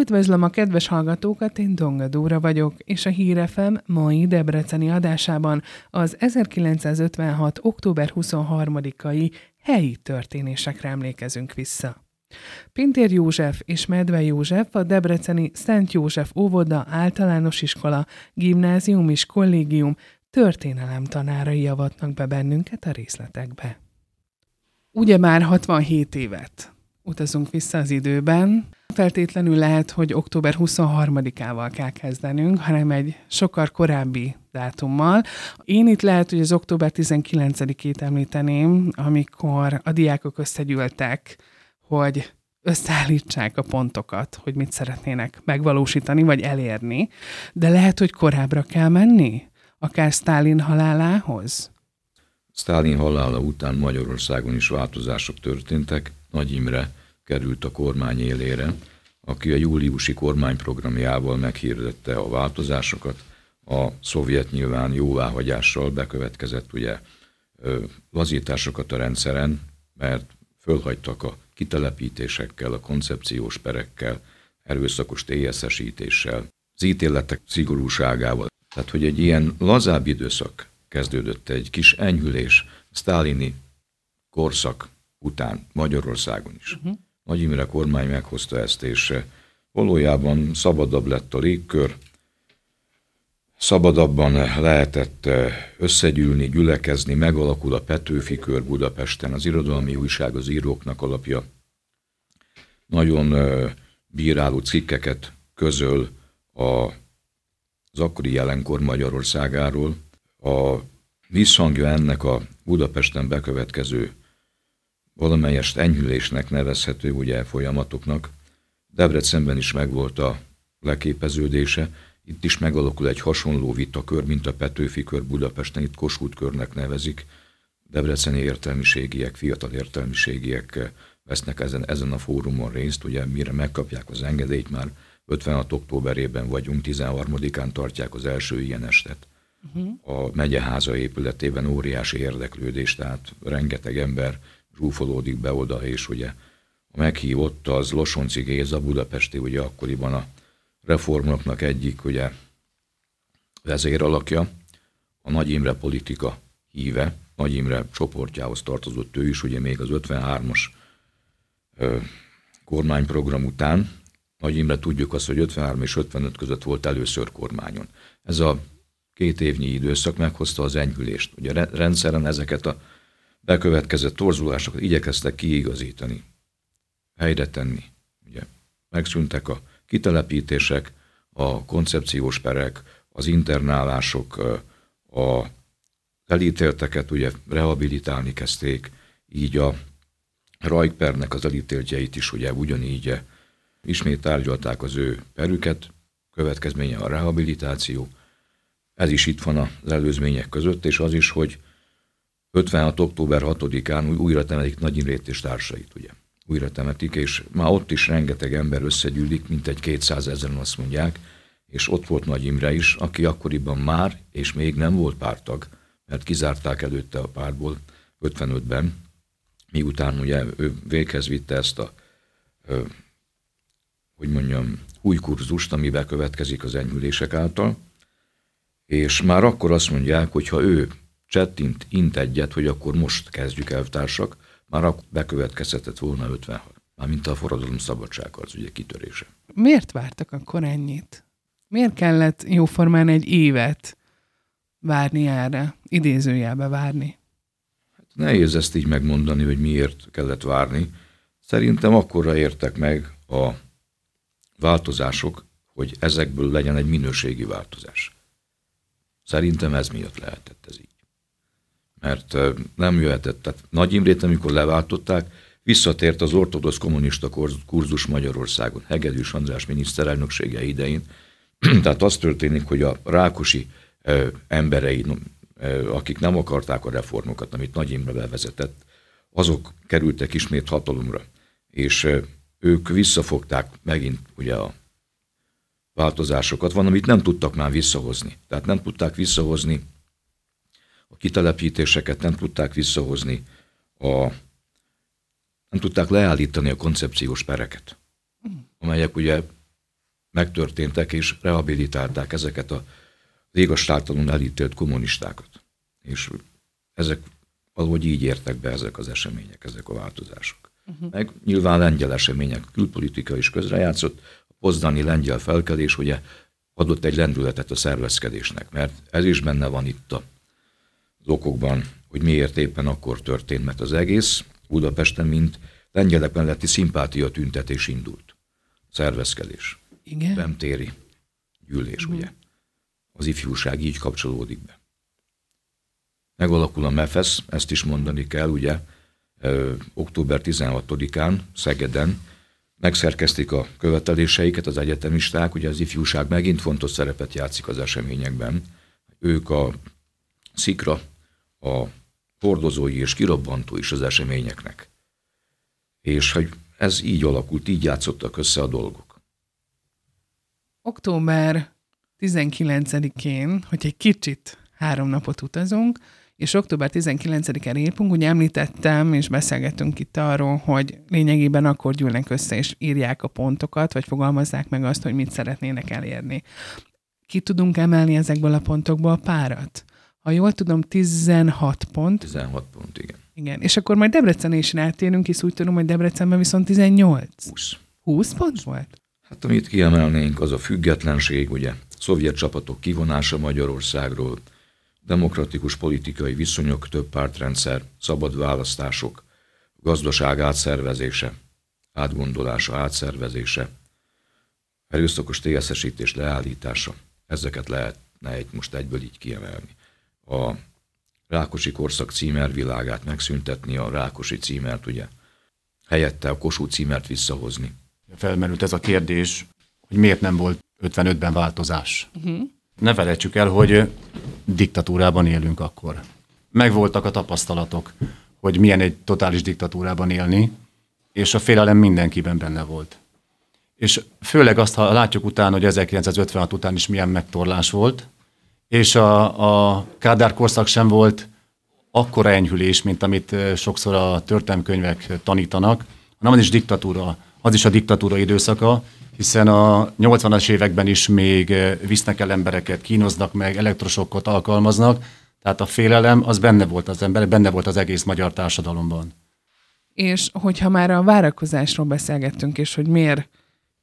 Üdvözlöm a kedves hallgatókat, én Donga Dóra vagyok, és a Hírefem mai Debreceni adásában az 1956. október 23-ai helyi történésekre emlékezünk vissza. Pintér József és Medve József a Debreceni Szent József óvoda általános iskola, gimnázium és kollégium történelem tanárai avatnak be bennünket a részletekbe. Ugye már 67 évet utazunk vissza az időben. Feltétlenül lehet, hogy október 23-ával kell kezdenünk, hanem egy sokkal korábbi dátummal. Én itt lehet, hogy az október 19-ét említeném, amikor a diákok összegyűltek, hogy összeállítsák a pontokat, hogy mit szeretnének megvalósítani vagy elérni, de lehet, hogy korábbra kell menni, akár Stalin halálához. Stalin halála után Magyarországon is változások történtek. Nagy Imre került a kormány élére, aki a júliusi kormányprogramjával meghirdette a változásokat. A szovjet nyilván jóváhagyással bekövetkezett ugye lazításokat a rendszeren, mert fölhagytak a kitelepítésekkel, a koncepciós perekkel, erőszakos téjeszesítéssel, az ítéletek szigorúságával. Tehát, hogy egy ilyen lazább időszak kezdődött, egy kis enyhülés sztálini korszak után Magyarországon is. Uh-huh. Nagy Imre kormány meghozta ezt, és valójában szabadabb lett a légkör, szabadabban lehetett összegyűlni, gyülekezni, megalakul a Petőfi kör Budapesten, az irodalmi újság az íróknak alapja. Nagyon bíráló cikkeket közöl a, az akkori jelenkor Magyarországáról. A visszhangja ennek a Budapesten bekövetkező valamelyest enyhülésnek nevezhető ugye folyamatoknak. Debrecenben is megvolt a leképeződése, itt is megalakul egy hasonló vitakör, mint a Petőfi kör Budapesten, itt Kossuth körnek nevezik. Debreceni értelmiségiek, fiatal értelmiségiek vesznek ezen, ezen a fórumon részt, ugye mire megkapják az engedélyt, már 56. októberében vagyunk, 13-án tartják az első ilyen estet. Uh-huh. A megyeháza épületében óriási érdeklődés, tehát rengeteg ember zsúfolódik be oda, és ugye a meghívott az Losonci Géza, budapesti, ugye akkoriban a reformoknak egyik ugye vezéralakja, a Nagy Imre politika híve, Nagy Imre csoportjához tartozott ő is, ugye még az 53-as ö, kormányprogram után. Nagy Imre tudjuk azt, hogy 53 és 55 között volt először kormányon. Ez a két évnyi időszak meghozta az enyhülést. Ugye rendszeren ezeket a bekövetkezett torzulásokat igyekeztek kiigazítani, helyre tenni. Ugye megszűntek a kitelepítések, a koncepciós perek, az internálások, a elítélteket ugye rehabilitálni kezdték, így a Rajkpernek az elítéltjeit is ugye ugyanígy ismét tárgyalták az ő perüket, következménye a rehabilitáció. Ez is itt van az előzmények között, és az is, hogy 56. október 6-án újra temelik Nagy Imrét és társait, ugye. Újra temetik, és már ott is rengeteg ember összegyűlik, mint egy 200 ezeren azt mondják, és ott volt Nagy Imre is, aki akkoriban már, és még nem volt pártag, mert kizárták előtte a pártból 55-ben, miután ugye ő véghez vitte ezt a, hogy mondjam, új kurzust, ami bekövetkezik az enyhülések által, és már akkor azt mondják, hogy ha ő csettint int egyet, hogy akkor most kezdjük el társak, már akkor bekövetkezhetett volna 56, mint a forradalom szabadságharc ugye kitörése. Miért vártak akkor ennyit? Miért kellett jóformán egy évet várni erre, idézőjelbe várni? Hát nehéz ezt így megmondani, hogy miért kellett várni. Szerintem akkorra értek meg a változások, hogy ezekből legyen egy minőségi változás. Szerintem ez miatt lehetett ez így mert nem jöhetett. Tehát Nagy Imrét, amikor leváltották, visszatért az ortodox kommunista kurzus Magyarországon, Hegedűs András miniszterelnöksége idején. Tehát az történik, hogy a Rákosi emberei, akik nem akarták a reformokat, amit Nagy Imre bevezetett, azok kerültek ismét hatalomra, és ők visszafogták megint ugye a változásokat, van, amit nem tudtak már visszahozni. Tehát nem tudták visszahozni a kitelepítéseket nem tudták visszahozni, a, nem tudták leállítani a koncepciós pereket, amelyek ugye megtörténtek, és rehabilitálták ezeket a végastártalon elítélt kommunistákat. És ezek valahogy így értek be ezek az események, ezek a változások. Uh-huh. Meg nyilván lengyel események, külpolitika is közrejátszott, a pozdani lengyel felkelés ugye adott egy lendületet a szervezkedésnek, mert ez is benne van itt a, az okokban, hogy miért éppen akkor történt, mert az egész Budapesten, mint lengyelek melletti szimpátia tüntetés indult. Szervezkedés. Igen. Bemtéri gyűlés, uh-huh. ugye. Az ifjúság így kapcsolódik be. Megalakul a MEFESZ, ezt is mondani kell, ugye, ö, október 16-án Szegeden megszerkezték a követeléseiket az egyetemisták, ugye az ifjúság megint fontos szerepet játszik az eseményekben. Ők a szikra, a hordozói és kirobbantó is az eseményeknek. És hogy ez így alakult, így játszottak össze a dolgok. Október 19-én, hogy egy kicsit három napot utazunk, és október 19-en lépünk, ugye említettem, és beszélgettünk itt arról, hogy lényegében akkor gyűlnek össze, és írják a pontokat, vagy fogalmazzák meg azt, hogy mit szeretnének elérni. Ki tudunk emelni ezekből a pontokból párat? Ha jól tudom, 16 pont. 16 pont, igen. Igen, és akkor majd Debrecen is rátérünk, és úgy tudom, hogy Debrecenben viszont 18. 20. 20 pont volt? Hát amit kiemelnénk, az a függetlenség, ugye, szovjet csapatok kivonása Magyarországról, demokratikus politikai viszonyok, több pártrendszer, szabad választások, gazdaság átszervezése, átgondolása, átszervezése, erőszakos TSZ-esítés leállítása. Ezeket lehetne egy most egyből így kiemelni. A Rákosi korszak címervilágát megszüntetni, a Rákosi címert ugye helyette a Kossuth címert visszahozni. Felmerült ez a kérdés, hogy miért nem volt 55-ben változás. Uh-huh ne felejtsük el, hogy diktatúrában élünk akkor. Megvoltak a tapasztalatok, hogy milyen egy totális diktatúrában élni, és a félelem mindenkiben benne volt. És főleg azt, ha látjuk utána, hogy 1956 után is milyen megtorlás volt, és a, a Kádár korszak sem volt akkora enyhülés, mint amit sokszor a történelmkönyvek tanítanak, hanem az is diktatúra, az is a diktatúra időszaka, hiszen a 80-as években is még visznek el embereket, kínoznak meg, elektrosokkot alkalmaznak, tehát a félelem az benne volt az ember, benne volt az egész magyar társadalomban. És hogyha már a várakozásról beszélgettünk, és hogy miért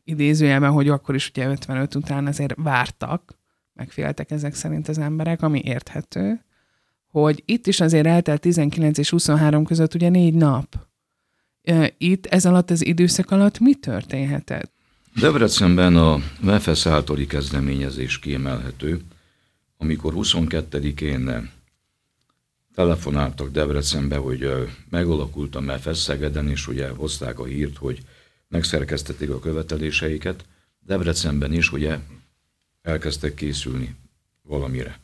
idézőjelben, hogy akkor is ugye 55 után azért vártak, megféltek ezek szerint az emberek, ami érthető, hogy itt is azért eltelt 19 és 23 között ugye négy nap. Itt ez alatt az időszak alatt mi történhetett? Debrecenben a MEFESZ általi kezdeményezés kiemelhető, amikor 22-én telefonáltak Debrecenbe, hogy megalakult a MEFESZ Szegeden, és ugye hozták a hírt, hogy megszerkeztették a követeléseiket. Debrecenben is ugye elkezdtek készülni valamire.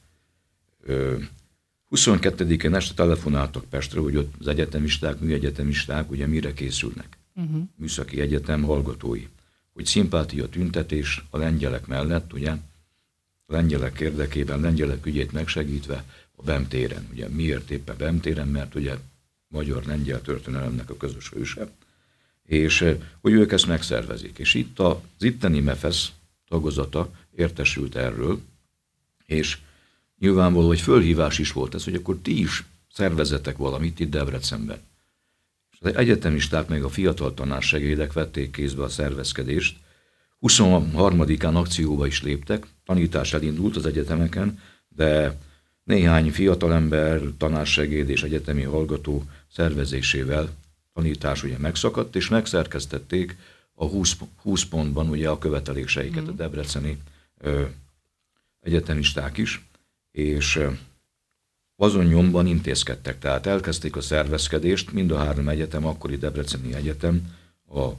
22-én este telefonáltak Pestre, hogy ott az egyetemisták, műegyetemisták ugye mire készülnek. Uh-huh. Műszaki egyetem hallgatói hogy szimpátia tüntetés a lengyelek mellett, ugye, a lengyelek érdekében, lengyelek ügyét megsegítve a Bemtéren. Ugye miért éppen Bemtéren, mert ugye magyar-lengyel történelemnek a közös hőse, és hogy ők ezt megszervezik. És itt az itteni MEFESZ tagozata értesült erről, és nyilvánvaló, hogy fölhívás is volt ez, hogy akkor ti is szervezetek valamit itt Debrecenben. Az egyetemisták meg a fiatal tanársegédek vették kézbe a szervezkedést. 23-án akcióba is léptek, tanítás elindult az egyetemeken, de néhány fiatalember, tanársegéd és egyetemi hallgató szervezésével tanítás ugye megszakadt, és megszerkeztették a 20, 20 pontban ugye a követeléseiket mm. a debreceni egyetemisták is, és azon nyomban intézkedtek. Tehát elkezdték a szervezkedést, mind a három egyetem, akkori Debreceni Egyetem, a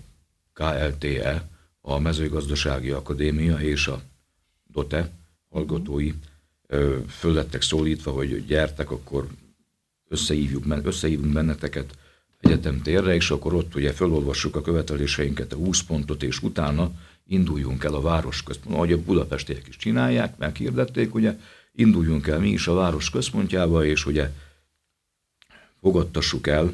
KLTE, a Mezőgazdasági Akadémia és a DOTE hallgatói föl szólítva, hogy gyertek, akkor összehívjuk, összehívunk benneteket egyetem térre, és akkor ott ugye felolvassuk a követeléseinket, a 20 pontot, és utána induljunk el a városközpontba, ahogy a budapestiek is csinálják, meghirdették, ugye, induljunk el mi is a város központjába, és ugye fogadtassuk el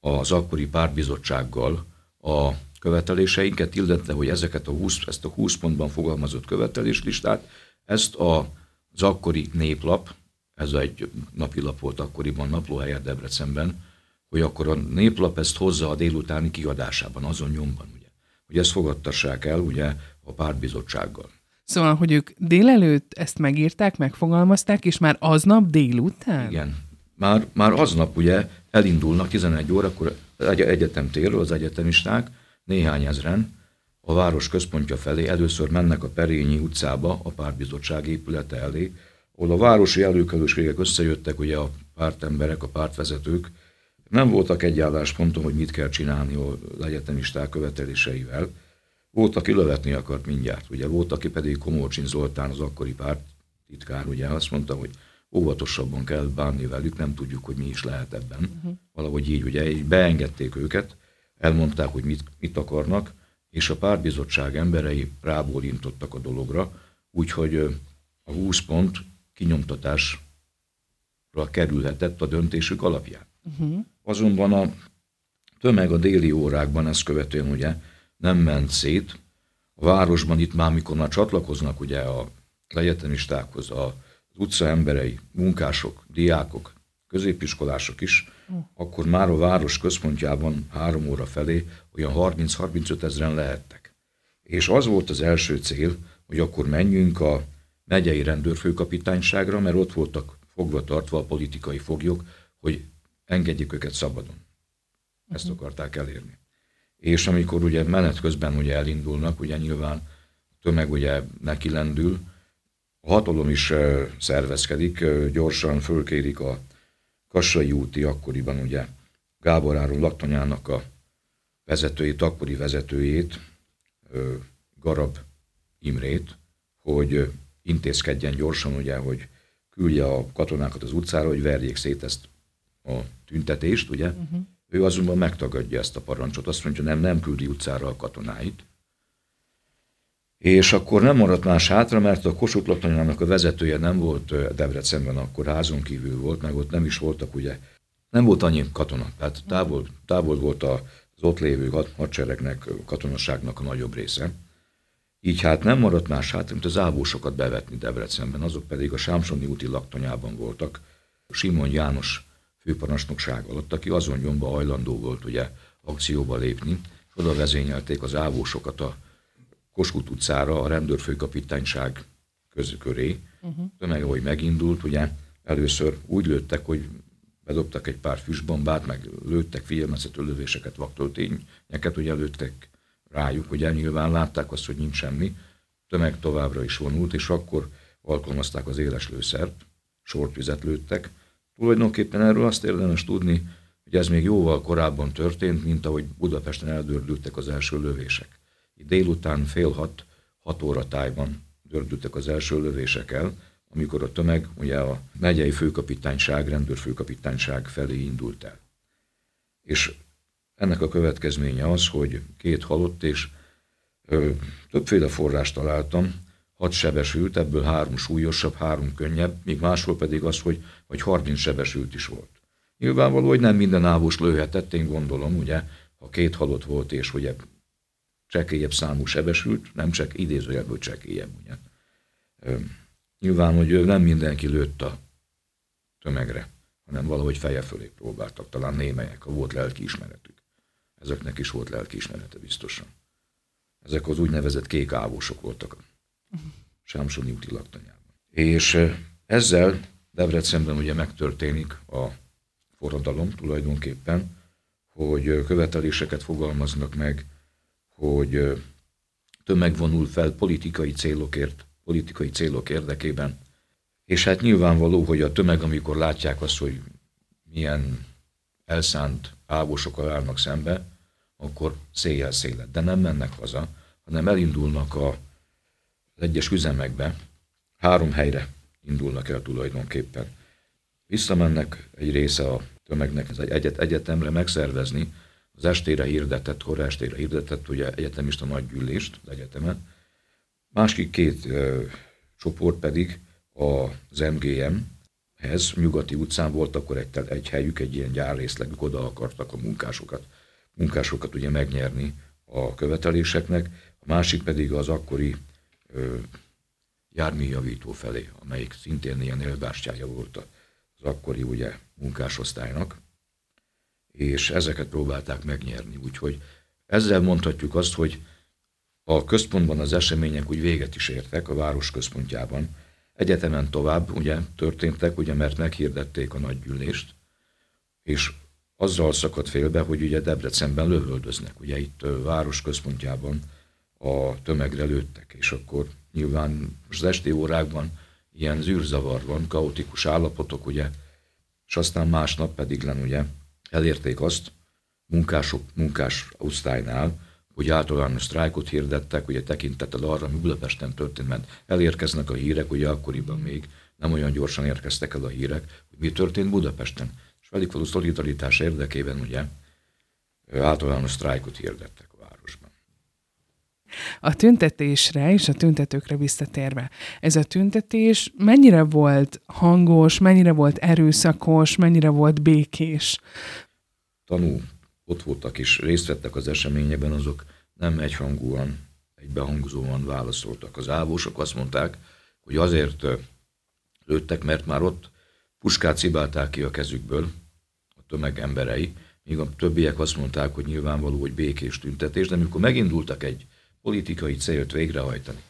az akkori pártbizottsággal a követeléseinket, illetve hogy ezeket a 20, ezt a 20 pontban fogalmazott követeléslistát, ezt a, az akkori néplap, ez egy napilap volt akkoriban, naplóhelyet Debrecenben, hogy akkor a néplap ezt hozza a délutáni kiadásában, azon nyomban, ugye. Hogy ezt fogadtassák el, ugye, a pártbizottsággal. Szóval, hogy ők délelőtt ezt megírták, megfogalmazták, és már aznap délután? Igen. Már, már aznap ugye elindulnak 11 órakor egy egyetem térről az egyetemisták, néhány ezren, a város központja felé először mennek a Perényi utcába, a pártbizottság épülete elé, ahol a városi előkelőségek összejöttek, ugye a pártemberek, a pártvezetők, nem voltak egy állásponton, hogy mit kell csinálni a egyetemisták követeléseivel. Volt, aki lövetni akart mindjárt, ugye volt, aki pedig Komorcsin Zoltán, az akkori párt titkár, ugye azt mondta, hogy óvatosabban kell bánni velük, nem tudjuk, hogy mi is lehet ebben. Uh-huh. Valahogy így, ugye, így beengedték őket, elmondták, hogy mit, mit akarnak, és a pártbizottság emberei rábólintottak a dologra, úgyhogy a 20 pont kinyomtatásra kerülhetett a döntésük alapján. Uh-huh. Azonban a tömeg a déli órákban ezt követően ugye nem ment szét. A városban itt már, mikor már csatlakoznak ugye a egyetemistákhoz, az utca emberei, munkások, diákok, középiskolások is, uh. akkor már a város központjában három óra felé olyan 30-35 ezeren lehettek. És az volt az első cél, hogy akkor menjünk a megyei rendőrfőkapitányságra, mert ott voltak fogva tartva a politikai foglyok, hogy engedjük őket szabadon. Ezt akarták elérni. És amikor ugye menet közben ugye elindulnak, ugye nyilván tömeg ugye neki lendül, a hatalom is szervezkedik, gyorsan fölkérik a Kassai úti akkoriban ugye Gábor Áron laktanyának a vezetőjét, akkori vezetőjét, Garab Imrét, hogy intézkedjen gyorsan, ugye, hogy küldje a katonákat az utcára, hogy verjék szét ezt a tüntetést, ugye? Uh-huh. Ő azonban megtagadja ezt a parancsot, azt mondja, nem, nem küldi utcára a katonáit. És akkor nem maradt más hátra, mert a Kossuth Laktanyának a vezetője nem volt Debrecenben, akkor házon kívül volt, meg ott nem is voltak, ugye, nem volt annyi katona, tehát távol, távol volt az ott lévő hadseregnek, katonaságnak a nagyobb része. Így hát nem maradt más hátra, mint az ábósokat bevetni Debrecenben, azok pedig a Sámsoni úti laktanyában voltak. Simon János főparancsnokság alatt, aki azon nyomba hajlandó volt ugye akcióba lépni, és oda vezényelték az ávósokat a Kossuth utcára, a rendőrfőkapitányság közköré. Uh-huh. Tömeg, ahogy megindult, ugye először úgy lőttek, hogy bedobtak egy pár füstbombát, meg lőttek figyelmeztető lövéseket, vaktöltényeket, ugye lőttek rájuk, ugye nyilván látták azt, hogy nincs semmi, tömeg továbbra is vonult, és akkor alkalmazták az éles lőszert, sortvizet lőttek, Tulajdonképpen erről azt érdemes tudni, hogy ez még jóval korábban történt, mint ahogy Budapesten eldördültek az első lövések. Itt délután fél hat, hat óra tájban dördültek az első lövések el, amikor a tömeg ugye a megyei főkapitányság, rendőrfőkapitányság felé indult el. És ennek a következménye az, hogy két halott és ö, többféle forrást találtam, hat sebesült, ebből három súlyosabb, három könnyebb, míg máshol pedig az, hogy, hogy 30 sebesült is volt. Nyilvánvaló, hogy nem minden ávus lőhetett, én gondolom, ugye, ha két halott volt, és ugye csekélyebb számú sebesült, nem csak idézőjelből csekélyebb, ugye. Nyilván, hogy nem mindenki lőtt a tömegre, hanem valahogy feje fölé próbáltak, talán némelyek, ha volt lelkiismeretük. Ezeknek is volt lelkiismerete biztosan. Ezek az úgynevezett kék ávósok voltak Sámsoni úti laktanyában. És ezzel Debrecenben ugye megtörténik a forradalom tulajdonképpen, hogy követeléseket fogalmaznak meg, hogy tömeg vonul fel politikai célokért, politikai célok érdekében. És hát nyilvánvaló, hogy a tömeg, amikor látják azt, hogy milyen elszánt ávosokkal állnak szembe, akkor széjjel szélet. De nem mennek haza, hanem elindulnak a egyes üzemekbe három helyre indulnak el tulajdonképpen. Visszamennek egy része a tömegnek egy egyet, egyetemre megszervezni az estére hirdetett, kora estére hirdetett, ugye egyetemista nagygyűlést az egyetemen. Másik két ö, csoport pedig az MGM-hez, Nyugati utcán volt akkor egy, egy helyük, egy ilyen gyárrészlegük, oda akartak a munkásokat, munkásokat ugye megnyerni a követeléseknek, a másik pedig az akkori járműjavító felé, amelyik szintén ilyen élbástyája volt az akkori ugye munkásosztálynak, és ezeket próbálták megnyerni. Úgyhogy ezzel mondhatjuk azt, hogy a központban az események úgy véget is értek, a város központjában. Egyetemen tovább ugye történtek, ugye mert meghirdették a nagygyűlést, és azzal szakadt félbe, hogy ugye Debrecenben lövöldöznek. Ugye itt város központjában a tömegre lőttek, és akkor nyilván az esti órákban ilyen zűrzavar van, kaotikus állapotok, ugye, és aztán másnap pedig len ugye elérték azt munkások, munkás osztálynál, hogy általános sztrájkot hirdettek, ugye tekintettel arra, ami Budapesten történt, mert elérkeznek a hírek, ugye akkoriban még nem olyan gyorsan érkeztek el a hírek, hogy mi történt Budapesten. És velük való szolidaritás érdekében ugye általános sztrájkot hirdettek. A tüntetésre és a tüntetőkre visszatérve, ez a tüntetés mennyire volt hangos, mennyire volt erőszakos, mennyire volt békés? Tanú ott voltak és részt vettek az eseményekben, azok nem egyhangúan, egybehangzóan válaszoltak. Az ávósok azt mondták, hogy azért lőttek, mert már ott puskát cibálták ki a kezükből a tömeg emberei, míg a többiek azt mondták, hogy nyilvánvaló, hogy békés tüntetés, de amikor megindultak egy politikai célt végrehajtani,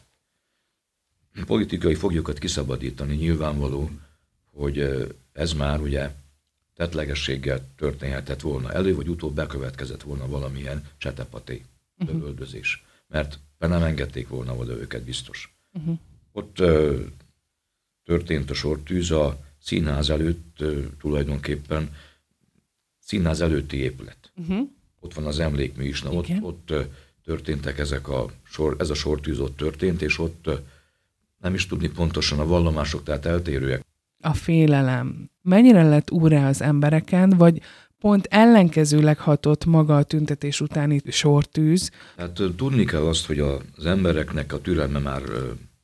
politikai foglyokat kiszabadítani, nyilvánvaló, hogy ez már ugye tetlegességgel történhetett volna elő, vagy utóbb bekövetkezett volna valamilyen csetepaté uh-huh. Mert be nem engedték volna oda őket biztos. Uh-huh. Ott ö, történt a sortűz a színház előtt ö, tulajdonképpen színház előtti épület. Uh-huh. Ott van az emlékmű is, na ott, ott ö, történtek ezek a sor, ez a sortűz ott történt, és ott nem is tudni pontosan a vallomások, tehát eltérőek a félelem mennyire lett úrá az embereken, vagy pont ellenkezőleg hatott maga a tüntetés utáni sortűz? Hát tudni kell azt, hogy az embereknek a türelme már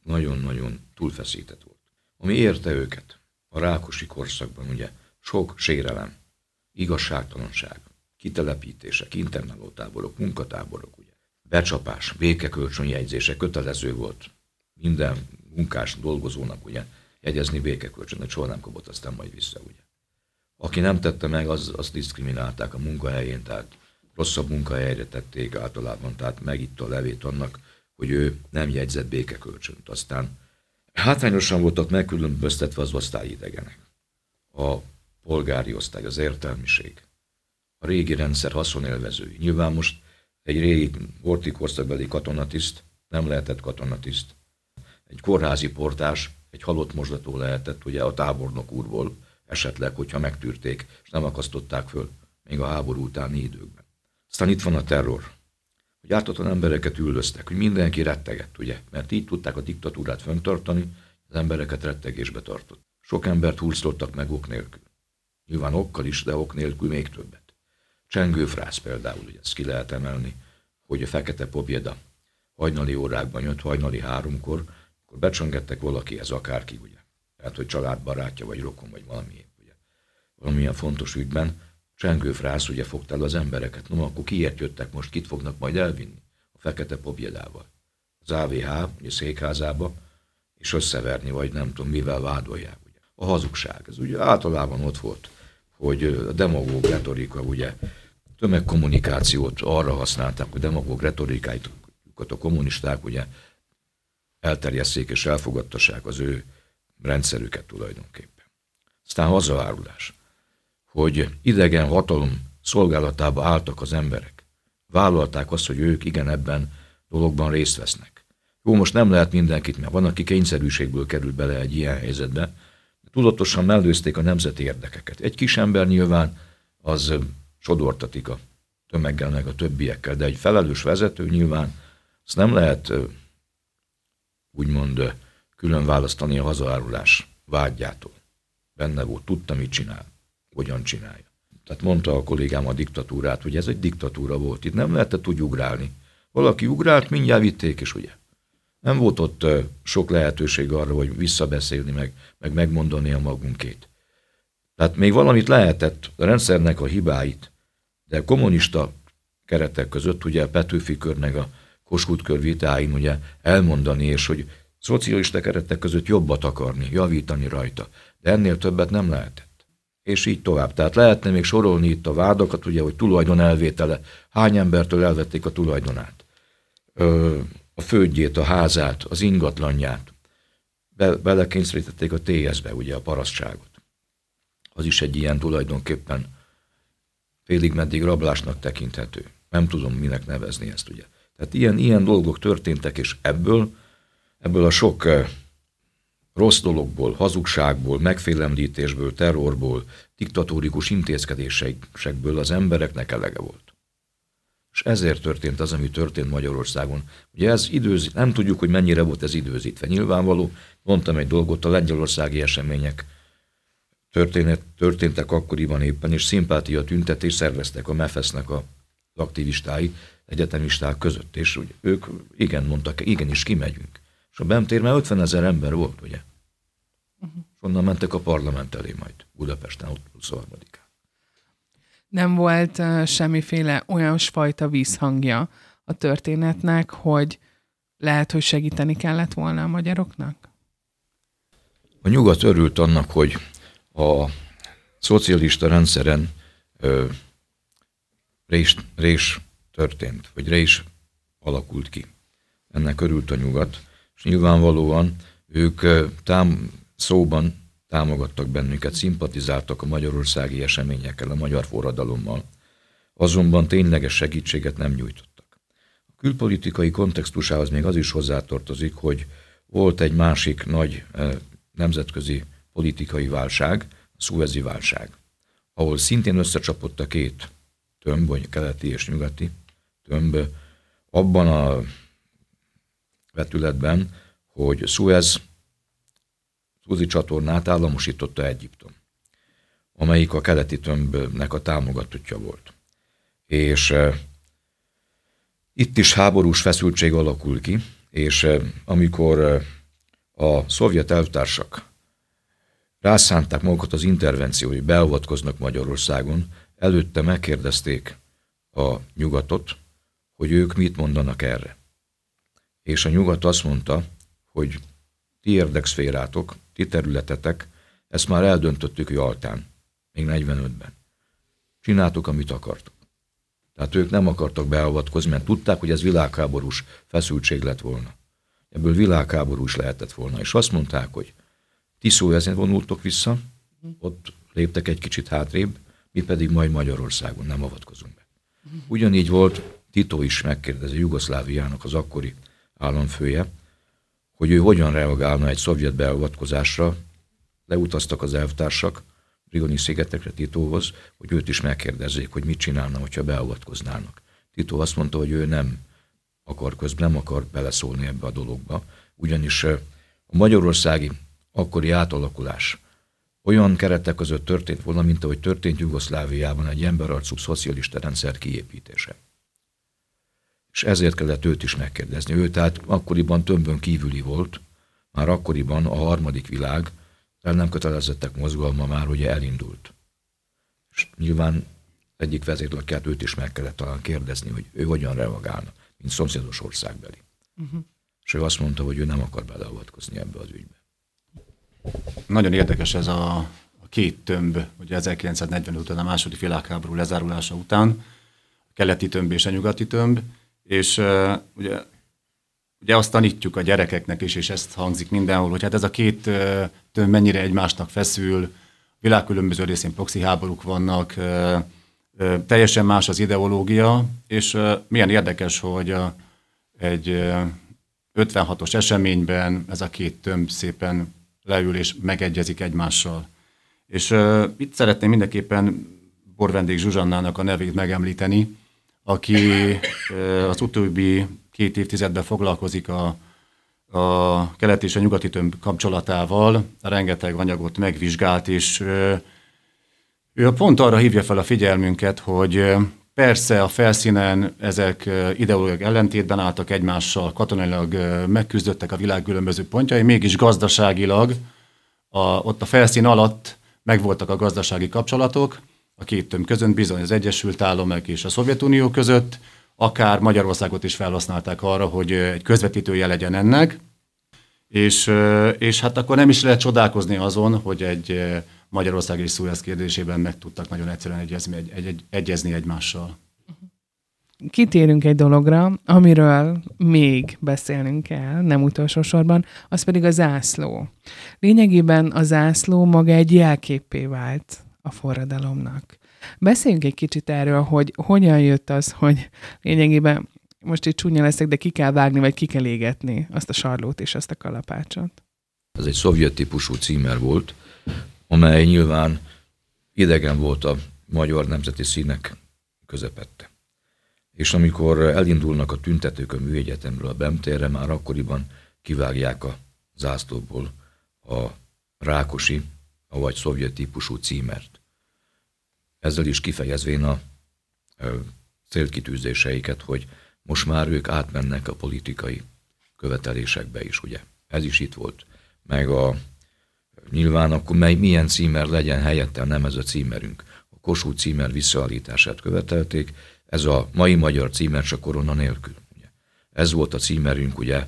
nagyon-nagyon túlfeszített volt. Ami érte őket a rákosi korszakban, ugye sok sérelem, igazságtalanság, kitelepítések, internálótáborok, munkatáborok, becsapás, békekölcsönjegyzése kötelező volt minden munkás dolgozónak, ugye, jegyezni békekölcsönöt, soha nem kapott, aztán majd vissza, ugye. Aki nem tette meg, az, azt diszkriminálták a munkahelyén, tehát rosszabb munkahelyre tették általában, tehát megitta a levét annak, hogy ő nem jegyzett békekölcsönt. Aztán hátrányosan voltak megkülönböztetve az osztályidegenek. A polgári osztály, az értelmiség, a régi rendszer haszonélvezői. Nyilván most egy régi horti korszakbeli katonatiszt nem lehetett katonatiszt. Egy kórházi portás egy halott mosdató lehetett ugye a tábornok úrból, esetleg, hogyha megtűrték, és nem akasztották föl, még a háború utáni időkben. Aztán itt van a terror, hogy ártatlan embereket üldöztek, hogy mindenki rettegett, ugye, mert így tudták a diktatúrát föntartani, az embereket rettegésbe tartott. Sok embert húztottak meg ok nélkül. Nyilván okkal is, de ok nélkül még többet. Csengőfrász például, ugye ezt ki lehet emelni, hogy a fekete pobjeda hajnali órákban jött, hajnali háromkor, akkor becsöngettek valakihez, akárki, ugye. Tehát, hogy családbarátja, vagy rokon, vagy valami, ugye. Valamilyen fontos ügyben, csengőfrász ugye fogta az embereket. No, akkor kiért jöttek most, kit fognak majd elvinni? A fekete pobjedával. Az AVH, ugye székházába, és összeverni, vagy nem tudom, mivel vádolják. Ugye. A hazugság, ez ugye általában ott volt, hogy a demagóg retorika, ugye, tömegkommunikációt arra használták, hogy demagóg retorikájukat a kommunisták ugye elterjesszék és elfogadtassák az ő rendszerüket tulajdonképpen. Aztán hazaárulás, hogy idegen hatalom szolgálatába álltak az emberek. Vállalták azt, hogy ők igen ebben dologban részt vesznek. Jó, most nem lehet mindenkit, mert van, aki kényszerűségből kerül bele egy ilyen helyzetbe, tudatosan mellőzték a nemzeti érdekeket. Egy kis ember nyilván az sodortatik a tömeggel meg a többiekkel, de egy felelős vezető nyilván azt nem lehet úgymond külön választani a hazaárulás vágyjától. Benne volt, tudta, mit csinál, hogyan csinálja. Tehát mondta a kollégám a diktatúrát, hogy ez egy diktatúra volt, itt nem lehetett úgy ugrálni. Valaki ugrált, mindjárt vitték, és ugye. Nem volt ott sok lehetőség arra, hogy visszabeszélni, meg, meg megmondani a magunkét. Tehát még valamit lehetett, a rendszernek a hibáit, de kommunista keretek között, ugye a Petőfi kör meg a Kossuth kör vitáin ugye elmondani, és hogy szocialista keretek között jobbat akarni, javítani rajta. De ennél többet nem lehetett. És így tovább. Tehát lehetne még sorolni itt a vádakat, ugye, hogy tulajdon elvétele. Hány embertől elvették a tulajdonát? Ö, a földjét, a házát, az ingatlanját. Be, belekényszerítették a TS-be, ugye, a parasztságot. Az is egy ilyen tulajdonképpen félig meddig rablásnak tekinthető. Nem tudom, minek nevezni ezt, ugye. Tehát ilyen, ilyen dolgok történtek, és ebből, ebből a sok rossz dologból, hazugságból, megfélemlítésből, terrorból, diktatórikus intézkedésekből az embereknek elege volt. És ezért történt az, ami történt Magyarországon. Ugye ez időzít, nem tudjuk, hogy mennyire volt ez időzítve. Nyilvánvaló, mondtam egy dolgot, a lengyelországi események történet, történtek akkoriban éppen, és szimpátia tüntetés szerveztek a MEFESZ-nek a aktivistái, egyetemisták között, és ugye, ők igen mondtak, igenis kimegyünk. És a BEM már 50 ezer ember volt, ugye? Uh-huh. És onnan mentek a parlament elé majd, Budapesten, ott 23 Nem volt semmiféle olyan fajta vízhangja a történetnek, hogy lehet, hogy segíteni kellett volna a magyaroknak? A nyugat örült annak, hogy a szocialista rendszeren ö, rés, rés történt, vagy rés alakult ki. Ennek örült a nyugat, és nyilvánvalóan ők tám, szóban támogattak bennünket, szimpatizáltak a magyarországi eseményekkel, a magyar forradalommal, azonban tényleges segítséget nem nyújtottak. A külpolitikai kontextusához még az is hozzátartozik, hogy volt egy másik nagy nemzetközi politikai válság, a szuezi válság, ahol szintén összecsapott a két tömb, vagy keleti és nyugati tömb, abban a vetületben, hogy Suez Szuzi csatornát államosította Egyiptom, amelyik a keleti tömbnek a támogatottja volt. És e, itt is háborús feszültség alakul ki, és e, amikor e, a szovjet elvtársak rászánták magukat az intervenció, hogy beavatkoznak Magyarországon, előtte megkérdezték a nyugatot, hogy ők mit mondanak erre. És a nyugat azt mondta, hogy ti érdekszférátok, ti területetek, ezt már eldöntöttük Jaltán, még 45-ben. Csináltuk, amit akartok. Tehát ők nem akartak beavatkozni, mert tudták, hogy ez világháborús feszültség lett volna. Ebből világháborús lehetett volna. És azt mondták, hogy ti ezen vonultok vissza, ott léptek egy kicsit hátrébb, mi pedig majd Magyarországon nem avatkozunk be. Ugyanígy volt, Tito is megkérdezi Jugoszláviának az akkori államfője, hogy ő hogyan reagálna egy szovjet beavatkozásra, leutaztak az elvtársak Rigoni szigetekre Titóhoz, hogy őt is megkérdezzék, hogy mit csinálna, hogyha beavatkoznának. Tito azt mondta, hogy ő nem akar közben, nem akar beleszólni ebbe a dologba, ugyanis a magyarországi akkori átalakulás olyan keretek között történt volna, mint ahogy történt Jugoszláviában egy emberarcú szocialista rendszer kiépítése. És ezért kellett őt is megkérdezni. Ő tehát akkoriban tömbön kívüli volt, már akkoriban a harmadik világ, el nem kötelezettek mozgalma már ugye elindult. És nyilván egyik vezérlakját őt is meg kellett talán kérdezni, hogy ő hogyan reagálna, mint szomszédos országbeli. Uh-huh. És ő azt mondta, hogy ő nem akar beleavatkozni ebbe az ügybe. Nagyon érdekes ez a, a két tömb, ugye 1940 után a második világháború lezárulása után, a keleti tömb és a nyugati tömb, és uh, ugye, ugye azt tanítjuk a gyerekeknek is, és ezt hangzik mindenhol, hogy hát ez a két uh, tömb mennyire egymásnak feszül, világ különböző részén proxy háborúk vannak, uh, uh, teljesen más az ideológia, és uh, milyen érdekes, hogy uh, egy uh, 56-os eseményben ez a két tömb szépen leül és megegyezik egymással. És uh, itt szeretném mindenképpen Borvendék Zsuzsannának a nevét megemlíteni, aki az utóbbi két évtizedben foglalkozik a, a kelet és a nyugati tömb kapcsolatával, rengeteg anyagot megvizsgált, és ő pont arra hívja fel a figyelmünket, hogy Persze a felszínen ezek ideológiai ellentétben álltak egymással, katonailag megküzdöttek a világ különböző pontjai, mégis gazdaságilag a, ott a felszín alatt megvoltak a gazdasági kapcsolatok, a két tömb között, bizony az Egyesült Államok és a Szovjetunió között, akár Magyarországot is felhasználták arra, hogy egy közvetítője legyen ennek, és, és hát akkor nem is lehet csodálkozni azon, hogy egy Magyarország és Szújász kérdésében meg tudtak nagyon egyszerűen egyezni, egy, egy, egy, egyezni egymással. Kitérünk egy dologra, amiről még beszélnünk kell, nem utolsó sorban, az pedig a zászló. Lényegében a zászló maga egy jelképé vált a forradalomnak. Beszéljünk egy kicsit erről, hogy hogyan jött az, hogy lényegében most itt csúnya leszek, de ki kell vágni, vagy ki kell égetni azt a sarlót és azt a kalapácsot. Ez egy szovjet típusú címer volt, amely nyilván idegen volt a magyar nemzeti színek közepette. És amikor elindulnak a tüntetők a műegyetemről a Bemtérre, már akkoriban kivágják a zászlóból a rákosi, vagy szovjet típusú címert. Ezzel is kifejezvén a célkitűzéseiket, hogy most már ők átmennek a politikai követelésekbe is, ugye. Ez is itt volt. Meg a nyilván akkor mely, milyen címer legyen helyette, nem ez a címerünk. A Kossuth címer visszaállítását követelték, ez a mai magyar címer csak korona nélkül. Ugye. Ez volt a címerünk, ugye,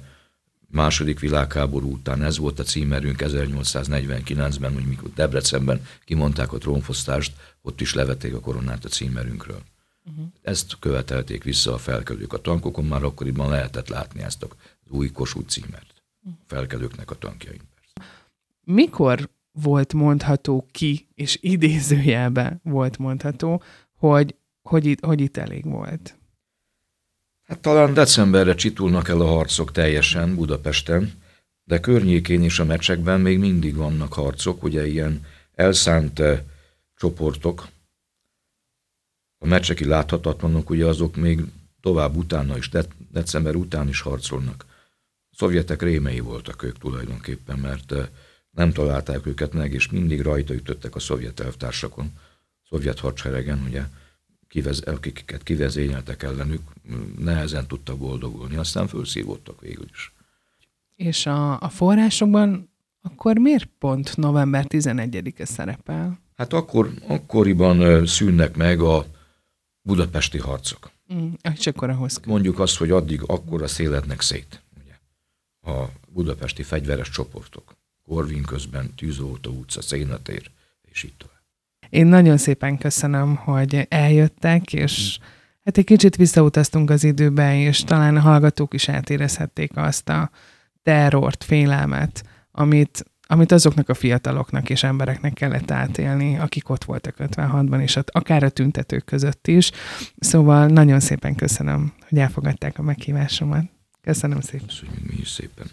második világháború után ez volt a címerünk 1849-ben, hogy mikor Debrecenben kimondták a trónfosztást, ott is levették a koronát a címerünkről. Uh-huh. Ezt követelték vissza a felkelők. A tankokon már akkoriban lehetett látni ezt az új Kossuth címert. A felkelőknek a tankjain. Mikor volt mondható ki, és idézőjelben volt mondható, hogy, hogy, itt, hogy itt elég volt? Hát talán decemberre csitulnak el a harcok teljesen Budapesten, de környékén és a meccsekben még mindig vannak harcok, ugye ilyen elszánt eh, csoportok, a meccseki láthatatlanok, ugye azok még tovább utána is, de, december után is harcolnak. A szovjetek rémei voltak ők tulajdonképpen, mert eh, nem találták őket meg, és mindig rajta ütöttek a szovjet elvtársakon, szovjet hadseregen, ugye, kivez, akiket kivezényeltek ellenük, nehezen tudtak boldogulni, aztán felszívódtak végül is. És a, a forrásokban akkor miért pont november 11-e szerepel? Hát akkor, akkoriban szűnnek meg a budapesti harcok. Mm, és akkor ahhoz Mondjuk azt, hogy addig akkora széletnek szét. Ugye? A budapesti fegyveres csoportok. Korvin közben, Tűzoltó utca, Szénatér, és így tovább. Én nagyon szépen köszönöm, hogy eljöttek, és hát egy kicsit visszautaztunk az időbe, és talán a hallgatók is átérezhették azt a terrort, félelmet, amit, amit azoknak a fiataloknak és embereknek kellett átélni, akik ott voltak 56-ban, és akár a tüntetők között is. Szóval nagyon szépen köszönöm, hogy elfogadták a meghívásomat. Köszönöm szépen. Köszönjük mi is szépen.